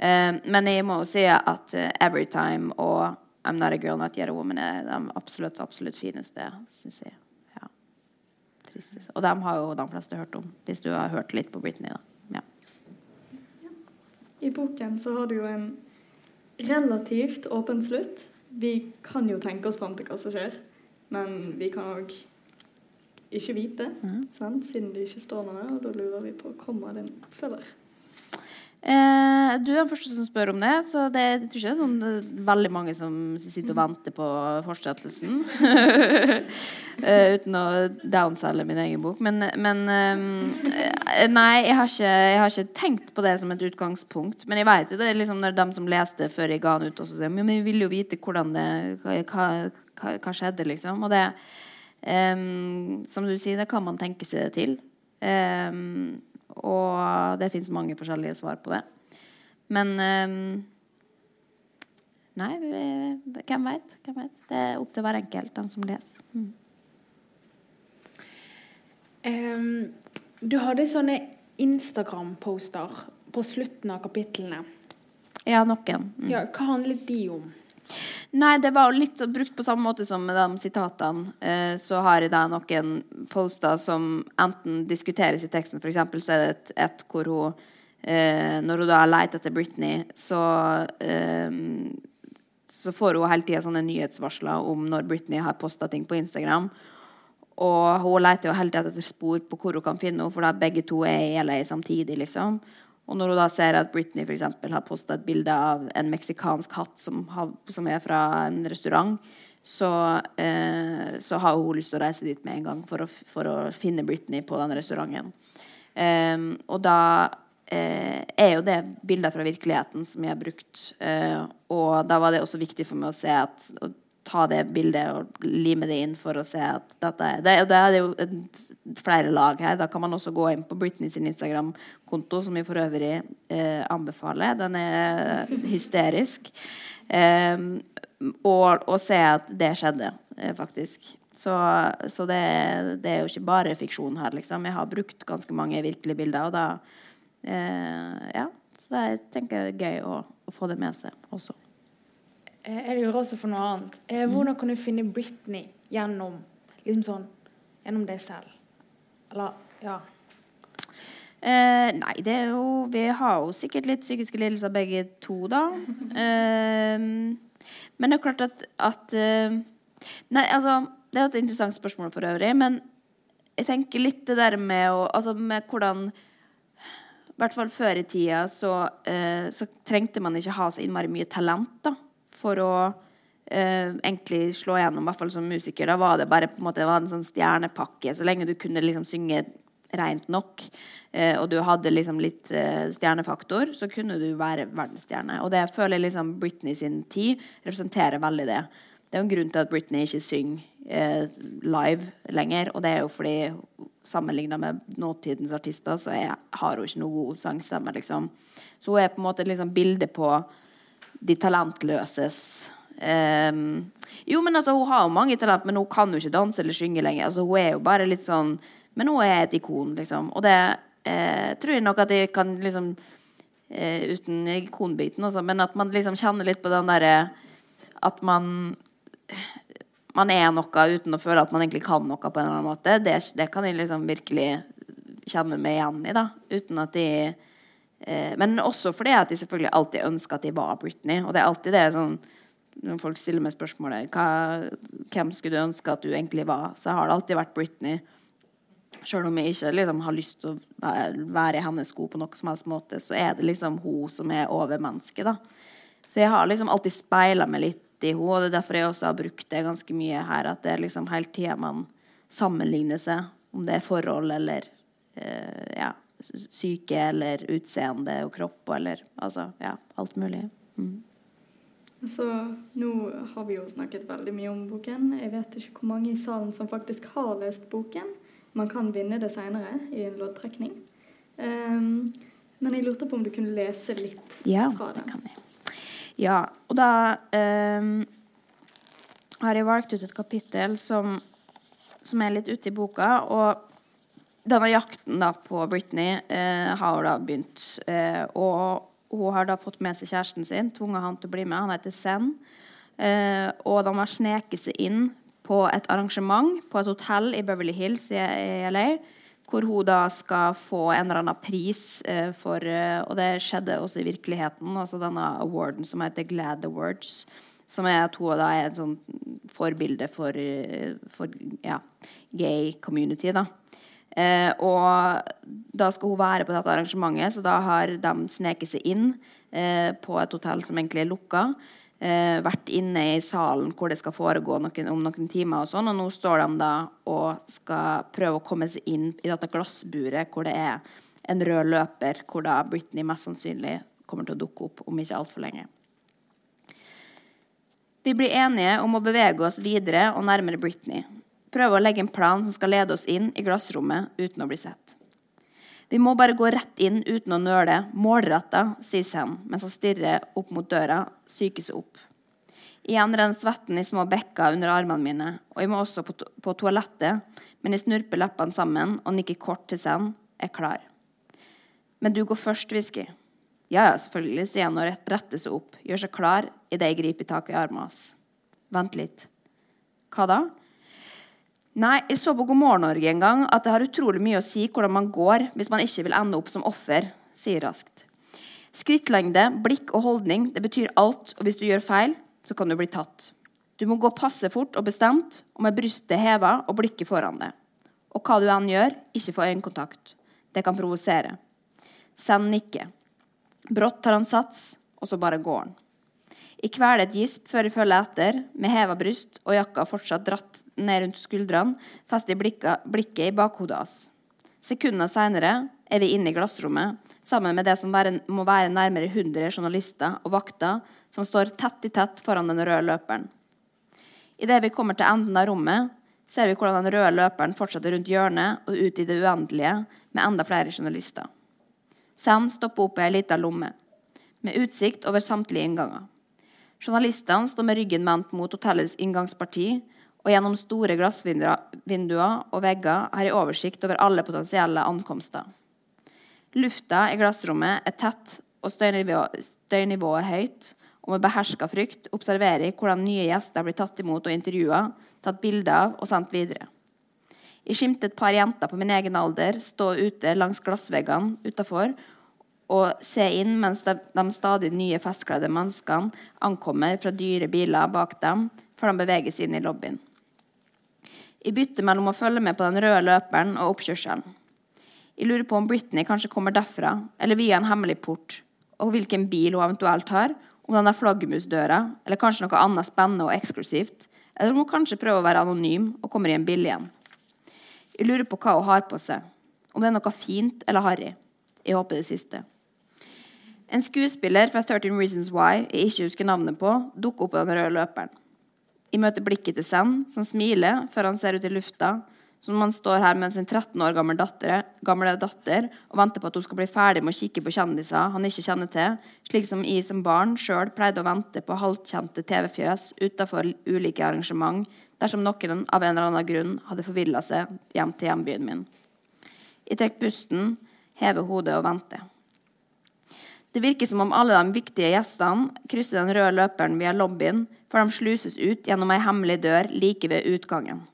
Men jeg må jo si at Everytime og I'm Not a Girl, Not Yet a Woman er de absolutt, absolutt fineste, syns jeg. Ja. Tristest. Og dem har jo de fleste hørt om, hvis du har hørt litt på Britney. da. Ja. I boken så har du jo en relativt åpen slutt. Vi kan jo tenke oss fram til hva som skjer, men vi kan òg ikke vite, sant? siden det ikke står noe. Og da lurer vi på kommer det en oppfølger. Eh, du er den første som spør om det, så det jeg tror ikke det er sånn eh, veldig mange som sitter og venter på fortsettelsen. eh, uten å downselge min egen bok. Men, men eh, Nei, jeg har, ikke, jeg har, ikke, tenkt på det som et utgangspunkt. Men jeg vet jo det er liksom når de som leste før jeg ga den ut, også sier men vi vil jo vite hvordan det hva, hva, hva skjedde, liksom. Og det Um, som du sier, det kan man tenke seg det til. Um, og det fins mange forskjellige svar på det. Men um, Nei, hvem veit? Det er opp til hver enkelt, den som leser. Mm. du hadde sånne Instagram-poster på slutten av kapitlene. Ja, noen. Mm. Ja, hva handlet de om? Nei, det var litt brukt på samme måte som med de sitatene. Eh, så har jeg da noen poster som enten diskuteres i teksten, f.eks. så er det et, et hvor hun eh, Når hun da leter etter Britney, så eh, så får hun hele tida sånne nyhetsvarsler om når Britney har posta ting på Instagram. Og hun leter jo hele tida etter spor på hvor hun kan finne henne, for da begge to er i LA samtidig. liksom. Og når hun da ser at Britney for eksempel, har posta et bilde av en meksikansk hatt som, som, er fra en restaurant, så, eh, så, har hun lyst til å reise dit med en gang for å, for å finne Britney på den restauranten. Eh, og da eh, er jo det bilder fra virkeligheten som jeg har brukt. Eh, og da var det også viktig for meg å se at ta det bildet og lime det inn for å se at dette er det, det er jo et, flere lag her. Da kan man også gå inn på Britney sin Instagram-konto, som vi for øvrig eh, anbefaler. Den er hysterisk. Eh, og, og, se at det skjedde, eh, faktisk. Så, så det, det, er jo ikke bare fiksjon her, liksom. Jeg har brukt ganske mange virkelige bilder, og da eh, Ja. Så det jeg er gøy å, å få det med seg også. Eh, jeg lurer også for noe annet. Eh, mm. hvordan kan du finne Britney gjennom liksom sånn, gjennom deg selv? Eller ja. Eh, nei, det er jo Vi har jo sikkert litt psykiske lidelser begge to, da. Eh, men det er klart at, at eh, Nei, altså Det er et interessant spørsmål for øvrig, men jeg tenker litt det der med å Altså med hvordan I hvert fall før i tida så, eh, så trengte man ikke ha så innmari mye talent, da for å eh, egentlig slå gjennom, i hvert fall som musiker. Da var det bare på en måte, det var en sånn stjernepakke. Så lenge du kunne liksom synge rent nok, eh, og du hadde liksom litt eh, stjernefaktor, så kunne du være verdensstjerne. Og det føler liksom Britney sin tid representerer veldig det. Det er jo en grunn til at Britney ikke synger eh, live lenger. Og det er jo fordi sammenligna med nåtidens artister, så er, har hun ikke noe god sangstemme. liksom. Så hun er på en måte liksom bildet på de talentløses um, Jo, men altså, hun har jo mange talent, men hun kan jo ikke danse eller synge lenger. Altså, hun er jo bare litt sånn Men hun er et ikon, liksom. Og det eh, tror jeg nok at jeg kan liksom eh, Uten ikonbiten, altså, men at man liksom kjenner litt på den derre At man man er noe uten å føle at man egentlig kan noe på en eller annen måte. Det, det kan jeg liksom virkelig kjenne meg igjen i, da. Uten at de Eh, men også fordi at de selvfølgelig alltid ønsker at de var Britney. Og det er alltid det sånn Når folk stiller meg spørsmålet hva, hvem skulle du ønske at du egentlig var, så har det alltid vært Britney. Selv om jeg ikke liksom, har lyst til å være i hennes sko på noen som helst måte, så er det liksom hun som er over mennesket. da. Så jeg har liksom alltid speila meg litt i henne, og det er derfor jeg også har brukt det ganske mye her. At det er liksom hele tida man sammenligner seg, om det er forhold eller eh, ja, syke eller utseende og kropp eller altså ja, alt mulig. Mm. Så nå har vi jo snakket veldig mye om boken. Jeg vet ikke hvor mange i salen som faktisk har lest boken. Man kan vinne det seinere i en loddtrekning. Um, men jeg lurte på om du kunne lese litt ja, fra den. Det kan jeg. Ja, og da um, har jeg valgt ut et kapittel som, som er litt ute i boka. og denne jakten da på Britney eh, har da begynt. Eh, og hun har da fått med seg kjæresten sin, tvunget han til å bli med. Han heter Zen. Eh, og de har sneket seg inn på et arrangement på et hotell i Beverly Hills i, LA. Hvor hun da skal få en eller annen pris eh, for eh, Og det skjedde også i virkeligheten. Altså denne awarden som heter Glad Awards. Som er at hun da er en sånn forbilde for, eh, for ja, gay community. da. Eh, og da skal hun være på dette arrangementet, så da har de sneket seg inn eh, på et hotell som egentlig er lukka. Eh, vært inne i salen hvor det skal foregå noen, om noen timer. Og sånn, og nå står de da og skal prøve å komme seg inn i dette glassburet hvor det er en rød løper, hvor da Britney mest sannsynlig kommer til å dukke opp om ikke altfor lenge. Vi blir enige om å bevege oss videre og nærmere Britney prøve å legge en plan som skal lede oss inn i glassrommet uten å bli sett. Vi må bare gå rett inn uten å nøle, målretta, sier Sen mens han stirrer opp mot døra, psyker seg opp. Igjen renner svetten i små bekker under armene mine, og jeg må også på, to på toalettet, men jeg snurper leppene sammen og nikker kort til Sen, er klar. Men du går først, Whisky. Ja, ja, selvfølgelig, sier han og retter seg opp, gjør seg klar idet jeg griper tak i armen hans. Vent litt. Hva da? Nei, jeg så på God morgen Norge en gang at det har utrolig mye å si hvordan man går hvis man ikke vil ende opp som offer, sier raskt. Skrittlengde, blikk og holdning det betyr alt, og hvis du gjør feil, så kan du bli tatt. Du må gå passe fort og bestemt, og med brystet heva og blikket foran deg. Og hva du enn gjør, ikke få øyekontakt. Det kan provosere. Send nikket. Brått tar han sats, og så bare går han. Jeg kveld et gisp før jeg følger etter, med heva bryst og jakka fortsatt dratt ned rundt skuldrene, fester blikket i bakhodet hans. Sekunder seinere er vi inne i glassrommet, sammen med det som må være nærmere 100 journalister og vakter som står tett i tett foran den røde løperen. Idet vi kommer til enden av rommet, ser vi hvordan den røde løperen fortsetter rundt hjørnet og ut i det uendelige med enda flere journalister. Sam stopper opp i ei lita lomme, med utsikt over samtlige innganger. Journalistene står med ryggen vendt mot hotellets inngangsparti, og gjennom store glassvinduer og vegger har jeg oversikt over alle potensielle ankomster. Lufta i glassrommet er tett, og støynivået, støynivået høyt. Og med beherska frykt observerer jeg hvordan nye gjester blir tatt imot og intervjua, tatt bilder av og sendt videre. Jeg skimter et par jenter på min egen alder stå ute langs glassveggene utafor og se inn mens de, de stadig nye festkledde menneskene ankommer fra dyre biler bak dem, før de beveger seg inn i lobbyen. Jeg bytter mellom å følge med på den røde løperen og oppkjørselen. Jeg lurer på om Britney kanskje kommer derfra, eller via en hemmelig port, og hvilken bil hun eventuelt har, om den er flaggermusdøra, eller kanskje noe annet spennende og eksklusivt, eller om hun kanskje prøver å være anonym og kommer i en bil igjen. Jeg lurer på hva hun har på seg, om det er noe fint eller harry. Jeg håper det siste. En skuespiller fra 13 Reasons Why jeg ikke husker navnet på, dukker opp på den røde løperen. Jeg møter blikket til Sand, som smiler før han ser ut i lufta, som om han står her med sin 13 år gamle datter, gamle datter og venter på at hun skal bli ferdig med å kikke på kjendiser han ikke kjenner til, slik som jeg som barn sjøl pleide å vente på halvkjente TV-fjøs utafor ulike arrangement dersom noen av en eller annen grunn hadde forvilla seg hjem til hjembyen min. Jeg trekker pusten, hever hodet og venter. Det virker som om alle de viktige gjestene krysser den røde løperen via lobbyen før de sluses ut gjennom ei hemmelig dør like ved utgangen.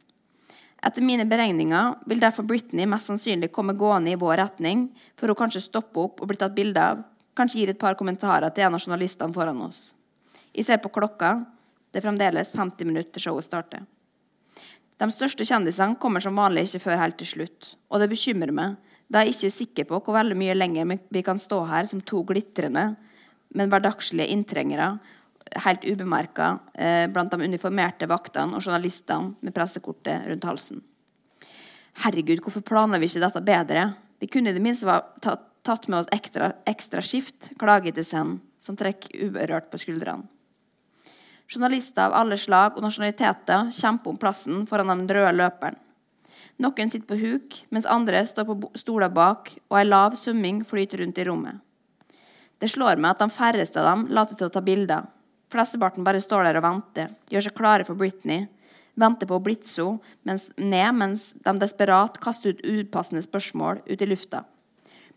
Etter mine beregninger vil derfor Britney mest sannsynlig komme gående i vår retning, for hun kanskje stopper opp og blir tatt bilde av, kanskje gir et par kommentarer til en av journalistene foran oss. Jeg ser på klokka. Det er fremdeles 50 minutter til showet starter. De største kjendisene kommer som vanlig ikke før helt til slutt, og det bekymrer meg da er jeg ikke sikker på hvor veldig mye lenger vi kan stå her som to glitrende, men hverdagslige inntrengere, helt ubemerka eh, blant de uniformerte vaktene og journalistene med pressekortet rundt halsen. Herregud, hvorfor planla vi ikke dette bedre? Vi kunne i det minste tatt, tatt med oss ekstra, ekstra skift, klager til Send, som trekker uberørt på skuldrene. Journalister av alle slag og nasjonaliteter kjemper om plassen foran den røde løperen. Noen sitter på huk, mens andre står på stoler bak, og ei lav summing flyter rundt i rommet. Det slår meg at de færreste av dem later til å ta bilder. Flesteparten bare står der og venter, gjør seg klare for Britney, venter på å blitse henne ned mens de desperat kaster ut upassende spørsmål ut i lufta.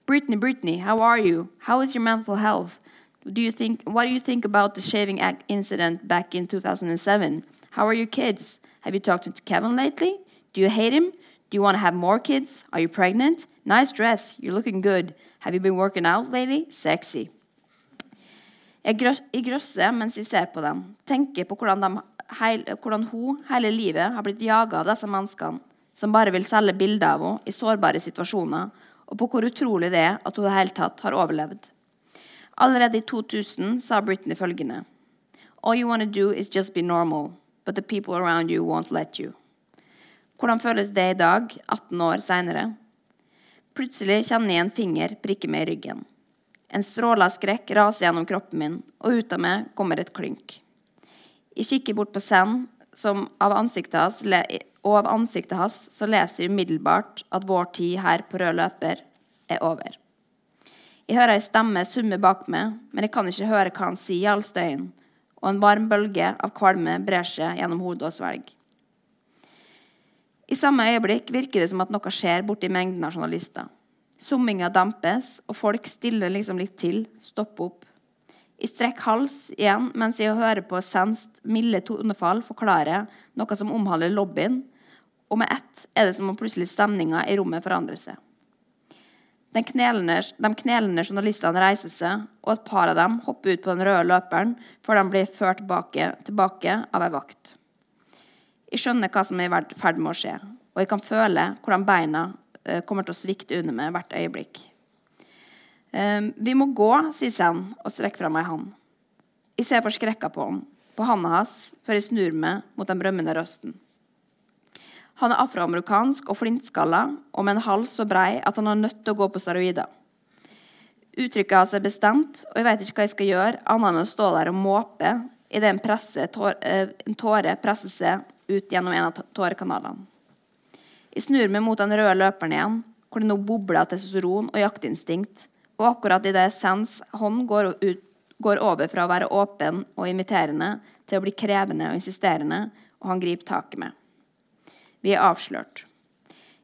Britney, Britney, how are you? How is your mental health? Do you think, what do you think about the shaving incident back in 2007? How are your kids? Have you talked to Kevin lately? Do you hate him? Do you want to have more kids? Are you pregnant? Nice dress. You're looking good. Have you been working out lately? Sexy. Jeg grøsser mens jeg ser på dem, tenker på hvordan de heil, hvordan hun hele livet har blitt jaga av disse menneskene som bare vil selge bilder av henne i sårbare situasjoner, og på hvor utrolig det er at hun i det hele tatt har overlevd. Allerede i 2000 sa Britney følgende All you want to do is just be normal, but the people around you won't let you. Hvordan føles det i dag, 18 år seinere? Plutselig kjenner jeg en finger prikke meg i ryggen. En stråle av skrekk raser gjennom kroppen min, og ut av meg kommer et klynk. Jeg kikker bort på som av hans, og av ansiktet hans så leser jeg umiddelbart at vår tid her på rød løper er over. Jeg hører ei stemme summe bak meg, men jeg kan ikke høre hva han sier i all støyen, og en varm bølge av kvalme brer seg gjennom hodet og svelg. I samme øyeblikk virker det som at noe skjer borti mengden av journalister. Summinga dempes, og folk stiller liksom litt til, stopper opp. Jeg strekker hals igjen mens jeg hører på Senst milde tonefall forklare noe som omhandler lobbyen, og med ett er det som om plutselig stemninga i rommet forandrer seg. De knelende, de knelende journalistene reiser seg, og et par av dem hopper ut på den røde løperen før de blir ført tilbake, tilbake av ei vakt. Jeg skjønner hva som er i ferd med å skje, og jeg kan føle hvordan beina Eh, kommer til å svikte under meg hvert øyeblikk. Um, vi må gå, sier Sen og strekker fram ei hånd. Jeg ser forskrekka på han, på handa hans, før jeg snur meg mot den brømmende røsten. Han er afroamerikansk og flintskalla og med en hals så brei at han er nødt til å gå på steroider. Uttrykket hans er bestemt, og jeg vet ikke hva jeg skal gjøre annet enn å stå der og måpe idet en, eh, en tåre presser seg ut gjennom en av tårekanalene. Jeg snur meg mot den røde løperen igjen, hvor det nå bobler av testosteron og jaktinstinkt, og akkurat idet Sens hånd går, ut, går over fra å være åpen og imiterende til å bli krevende og insisterende, og han griper tak i meg. Vi er avslørt.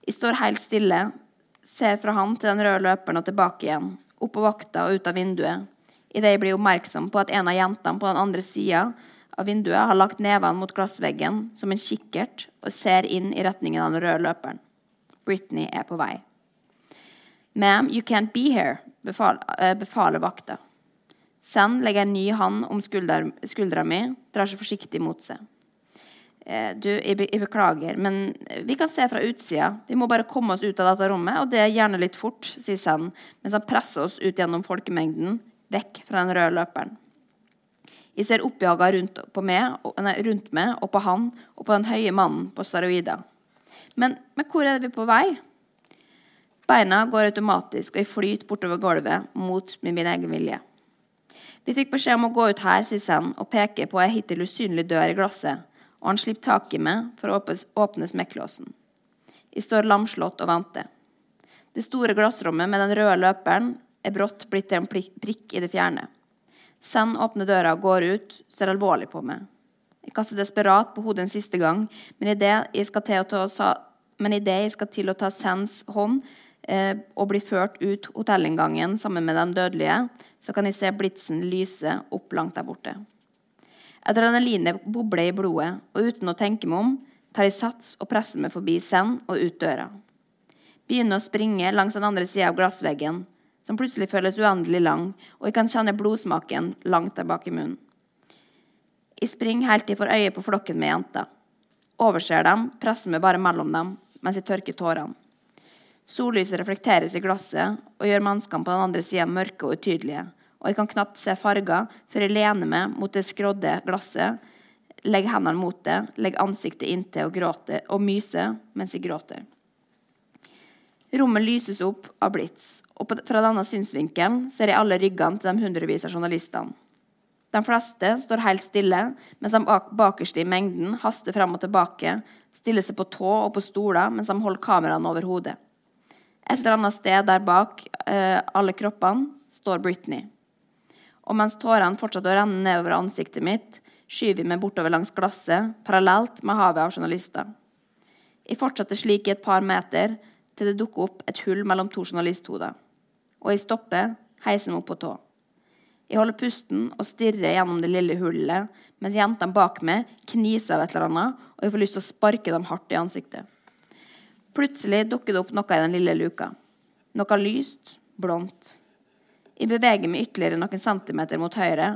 Jeg står helt stille, ser fra han til den røde løperen og tilbake igjen, opp på vakta og ut av vinduet, idet jeg blir oppmerksom på at en av jentene på den andre sida av vinduet har lagt nevene mot glassveggen som en kikkert og ser inn i retningen av den røde løperen. Britney er på vei. Ma'am, you can't be here, befaler, uh, befaler vakta. Sen legger en ny hand om skuldra, skuldra mi, drar seg forsiktig mot seg. Uh, du, jeg, be, jeg, beklager, men vi kan se fra utsida. Vi må bare komme oss ut av dette rommet, og det er gjerne litt fort, sier Sen, mens han presser oss ut gjennom folkemengden, vekk fra den røde løperen. Jeg ser oppjaga rundt, rundt meg og på han og på den høye mannen på steroider. Men, men, hvor er vi på vei? Beina går automatisk, og jeg flyter bortover gulvet mot min, min egen vilje. Vi fikk beskjed om å gå ut her, sier han, og peker på ei hittil usynlig dør i glasset, og han slipper tak i meg for å åpne, åpne smekklåsen. Jeg står lamslått og venter. Det store glassrommet med den røde løperen er brått blitt til en prikk i det fjerne. Send åpner døra og går ut, ser alvorlig på meg. Jeg kaster desperat på hodet en siste gang, men idet jeg jeg skal til å ta Sens hånd eh, og bli ført ut hotellinngangen sammen med de dødelige, så kan jeg se blitsen lyse opp langt der borte. Adrenalinet bobler i blodet, og uten å tenke meg om, tar jeg sats og presser meg forbi Sen og ut døra. Begynner å springe langs den andre sida av glassveggen, som plutselig føles uendelig lang, og jeg kan kjenne blodsmaken langt der bak i munnen. Jeg springer helt til jeg får øye på flokken med jenter. Overser dem, presser meg bare mellom dem mens jeg tørker tårene. Sollyset reflekteres i glasset og gjør menneskene på den andre sida mørke og utydelige, og jeg kan knapt se farger før jeg lener meg mot det skrådde glasset, legger hendene mot det, legger ansiktet inntil og, gråter, og myser mens jeg gråter. Rommet lyses opp av blits, og fra denne synsvinkelen ser jeg alle ryggene til de hundrevis av journalistene. De fleste står helt stille, mens de bakerste i mengden haster frem og tilbake, stiller seg på tå og på stoler mens de holder kameraene over hodet. Et eller annet sted der bak eh, alle kroppene står Britney. Og mens tårene fortsetter å renne nedover ansiktet mitt, skyver vi meg bortover langs glasset, parallelt med havet av journalister. Jeg fortsetter slik i et par meter, til det dukker opp et hull mellom to journalisthoder. Og jeg stopper, heiser meg opp på tå. Jeg holder pusten og stirrer gjennom det lille hullet, mens jentene bak meg kniser av et eller annet, og jeg får lyst til å sparke dem hardt i ansiktet. Plutselig dukker det opp noe i den lille luka. Noe lyst, blondt. Jeg beveger meg ytterligere noen centimeter mot høyre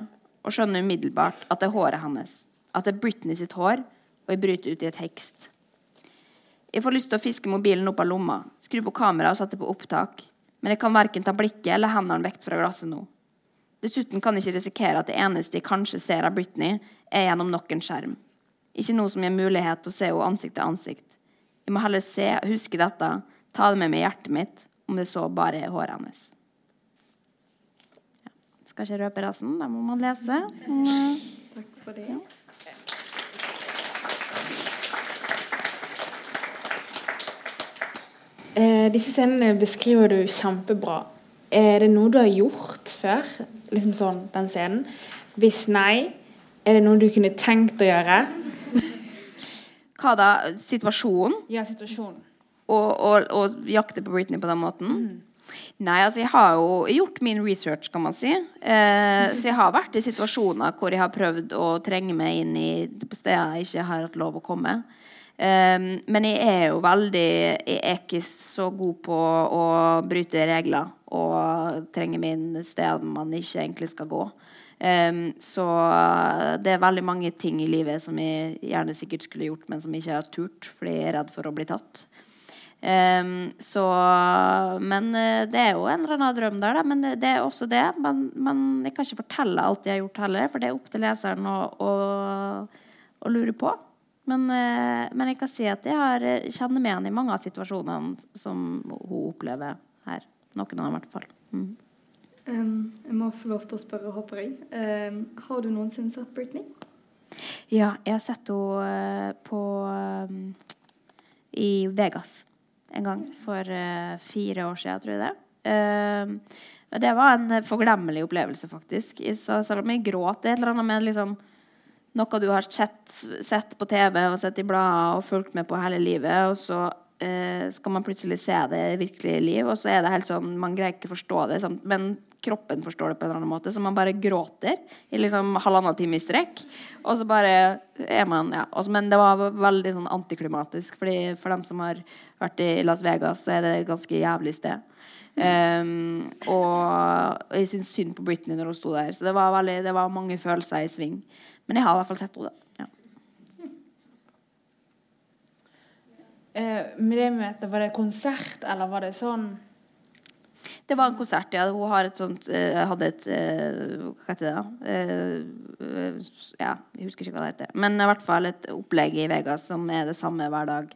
og skjønner umiddelbart at det er håret hennes. At det er Britney sitt hår, og jeg bryter ut i et hekst. Jeg får lyst til å fiske mobilen opp av lomma, skru på kameraet og sette på opptak. Men jeg kan verken ta blikket eller hendene vekk fra glasset nå. Dessuten kan jeg ikke risikere at det eneste jeg kanskje ser av Britney, er gjennom nok en skjerm. Ikke noe som gir mulighet til å se henne ansikt til ansikt. Jeg må heller se, huske dette, ta det med meg i hjertet mitt, om det så bare er håret hennes. Ja. Skal ikke røpe resten, da må man lese. Mm. Takk for det. Eh, disse scenene beskriver du kjempebra. Er det noe du har gjort før? Liksom sånn, den scenen? Hvis nei, er det noe du kunne tenkt å gjøre? Hva da? Situasjonen? Ja, situasjonen. Og, og, og jakte på Britney på den måten? Nei, altså jeg har jo gjort min research, kan man si. Eh, så jeg har vært i situasjoner hvor jeg har prøvd å trenge meg inn i steder jeg ikke har hatt lov å komme. Um, men jeg er jo veldig Jeg er ikke så god på å bryte regler og trenge min sted man ikke egentlig skal gå. Um, så det er veldig mange ting i livet som jeg gjerne sikkert skulle gjort, men som jeg ikke har turt fordi jeg er redd for å bli tatt. Um, så Men uh, det er jo en eller annen drøm der, da. Men det er også det. Men, men jeg kan ikke fortelle alt jeg har gjort heller, for det er opp til leseren å, å, å lure på. Men, uh, men, jeg kan si at jeg har, kjenner meg igjen i mange av situasjonene som hun opplever her. Noen av dem i hvert fall. Mm. Um, jeg må få lov til å spørre, håper jeg. Um, har du noensinne sett Britney? Ja, jeg har sett henne uh, på um, i Vegas en gang for uh, fire år siden, tror jeg det. Uh, det var en forglemmelig opplevelse, faktisk. Så selv om jeg gråt Det er et eller annet med liksom, noe du har sett, sett, på TV og sett i blader og fulgt med på hele livet, og så eh, skal man plutselig se det i virkelige liv, og så er det helt sånn Man greier ikke forstå det, sånn, men kroppen forstår det på en eller annen måte. Så man bare gråter i liksom halvannen time i strekk. Og så bare er man ja. Også, men det var veldig sånn antiklimatisk. Fordi For dem som har vært i Las Vegas, så er det et ganske jævlig sted. Um, og jeg syns synd på Britney når hun sto der. Så det var, veldig, det var mange følelser i sving. Men jeg har i hvert fall sett henne. Ja. Eh, med det møtet, var det konsert, eller var det sånn det var en konsert, ja. Hun har et sånt uh, hadde et uh, Hva heter det? Uh, ja, jeg husker ikke hva det heter. Men i hvert fall et opplegg i Vegas som er det samme hver dag.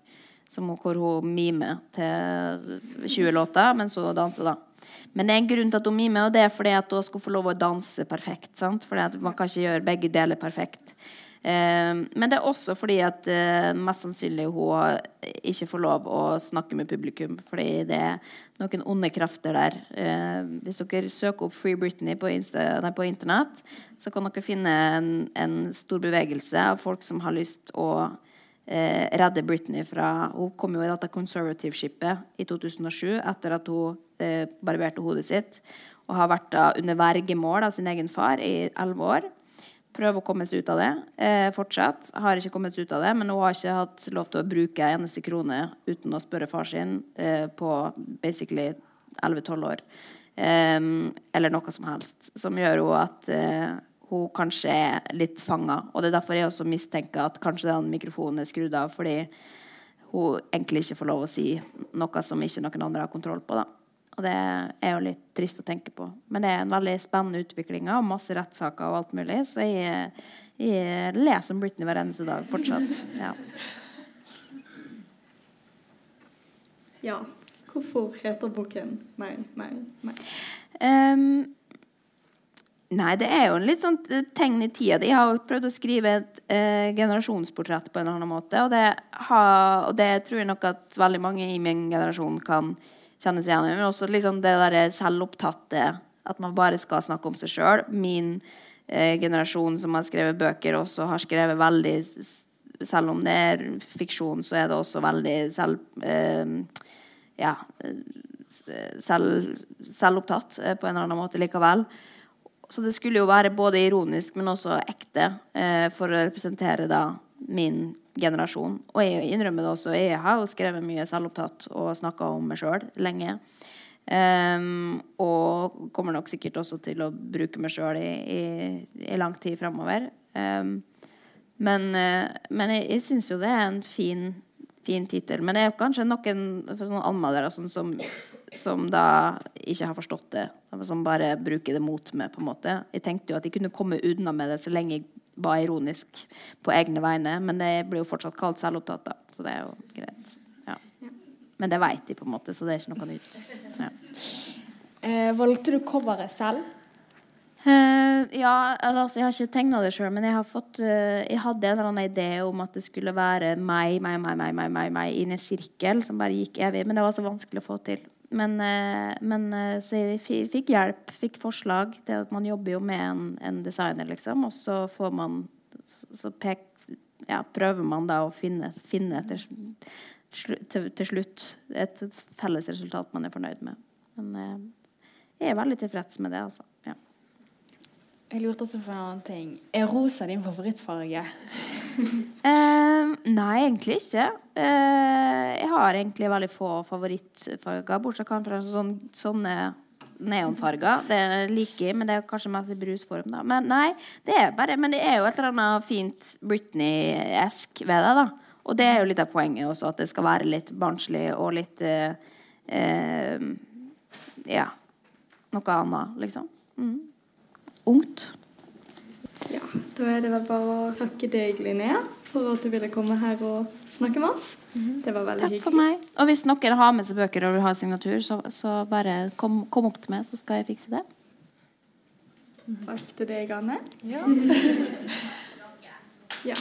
Som hvor hun mimer til 20 låter, men så danser, da. Men det er en grunn til at hun mimer, og det er fordi at hun skal få lov å danse perfekt. sant? Fordi at man kan ikke gjøre begge deler perfekt. Eh, men det er også fordi at eh, mest sannsynlig hun ikke får lov å snakke med publikum. Fordi det er noen onde krefter der. Eh, hvis dere søker opp Free Britney på, nei, på internett, så kan dere finne en, en, stor bevegelse av folk som har lyst å redde Britney fra Hun kom jo i dette conservative-skipet i 2007 etter at hun barberte hodet sitt og har vært da under vergemål av sin egen far i elleve år. Prøver å komme seg ut av det. Eh, fortsatt. Har ikke kommet seg ut av det, men hun har ikke hatt lov til å bruke en eneste krone uten å spørre far sin eh, på basically 11-12 år. Eh, eller noe som helst. Som gjør jo at eh, hun kanskje er litt fanga. Og det er derfor jeg også mistenker at kanskje den mikrofonen er skrudd av fordi hun egentlig ikke får lov å si noe som ikke noen andre har kontroll på. da. Og det er jo litt trist å tenke på. Men det er en veldig spennende utvikling og masse rettssaker og alt mulig. Så jeg, jeg leser om Britney hver eneste dag fortsatt. Ja. ja. Hvorfor heter boken 'Meg, meg, meg'? Um, nei, det er jo en litt sånn tegn i tida. Jeg har jo prøvd å skrive et eh, generasjonsportrett på en eller annen måte. Og det, har, og det tror jeg nok at veldig mange i min generasjon kan kjenne seg igjen i. Men også liksom det der selvopptatte, at man bare skal snakke om seg sjøl. Min eh, generasjon som har skrevet bøker, også har skrevet veldig Selv om det er fiksjon, så er det også veldig selv... Eh, ja selv, selvopptatt eh, på en eller annen måte likevel. Så det skulle jo være både ironisk, men også ekte eh, for å representere da min generasjon. Og jeg innrømmer det også. Jeg har jo skrevet mye selvopptatt og snakka om meg sjøl lenge. Um, og kommer nok sikkert også til å bruke meg sjøl i, i, i, lang tid framover. Um, Men, eh, men jeg, jeg syns jo det er en fin, fin tittel. Men det er kanskje noen for anmeldere sånn som, som da ikke har forstått det. Som bare bruker det mot meg, på en måte. Jeg tenkte jo at jeg kunne komme unna med det så lenge jeg var ironisk på egne vegne, men det blir jo fortsatt kalt selvopptatt, da. Så det er jo greit. Ja. Men det veit de, på en måte, så det er ikke noe nytt. Ja. Eh, valgte du coveret selv? Eh, ja, altså, jeg har ikke tegna det sjøl, men jeg har fått eh, Jeg hadde en eller annen idé om at det skulle være meg, meg, meg, meg, meg, meg, meg inn i en sirkel som bare gikk evig. Men det var så vanskelig å få til. Men, eh, men eh, så jeg fikk hjelp, fikk forslag til at man jobber jo med en, en designer, liksom. Og så får man Så pek, ja, prøver man da å finne, finne til, til slutt et felles resultat man er fornøyd med. Men eh, jeg er veldig tilfreds med det, altså. Ja. Jeg lurte også på en annen ting. Er rosa din favorittfarge? Eh, nei, egentlig ikke. Uh, jeg har egentlig veldig få favorittfarger, bortsett fra sånn, sånne neonfarger. Det liker jeg, men det er kanskje mest i brusform. da. Men nei, det er bare, men det er jo et eller annet fint Britney-esk ved det. da. Og det er jo litt av poenget også, at det skal være litt barnslig og litt uh, uh, Ja, noe annet, liksom. Mm. Ungt. Ja, da er det vel bare å takke deg, Linnea, for at du ville komme her og snakke med oss. Det var veldig Takk for hyggelig. meg. Og hvis noen har med seg bøker og vil ha signatur, så, så bare kom, kom opp til meg, så skal jeg fikse det. Takk til deg, Anne. Ja. Ja.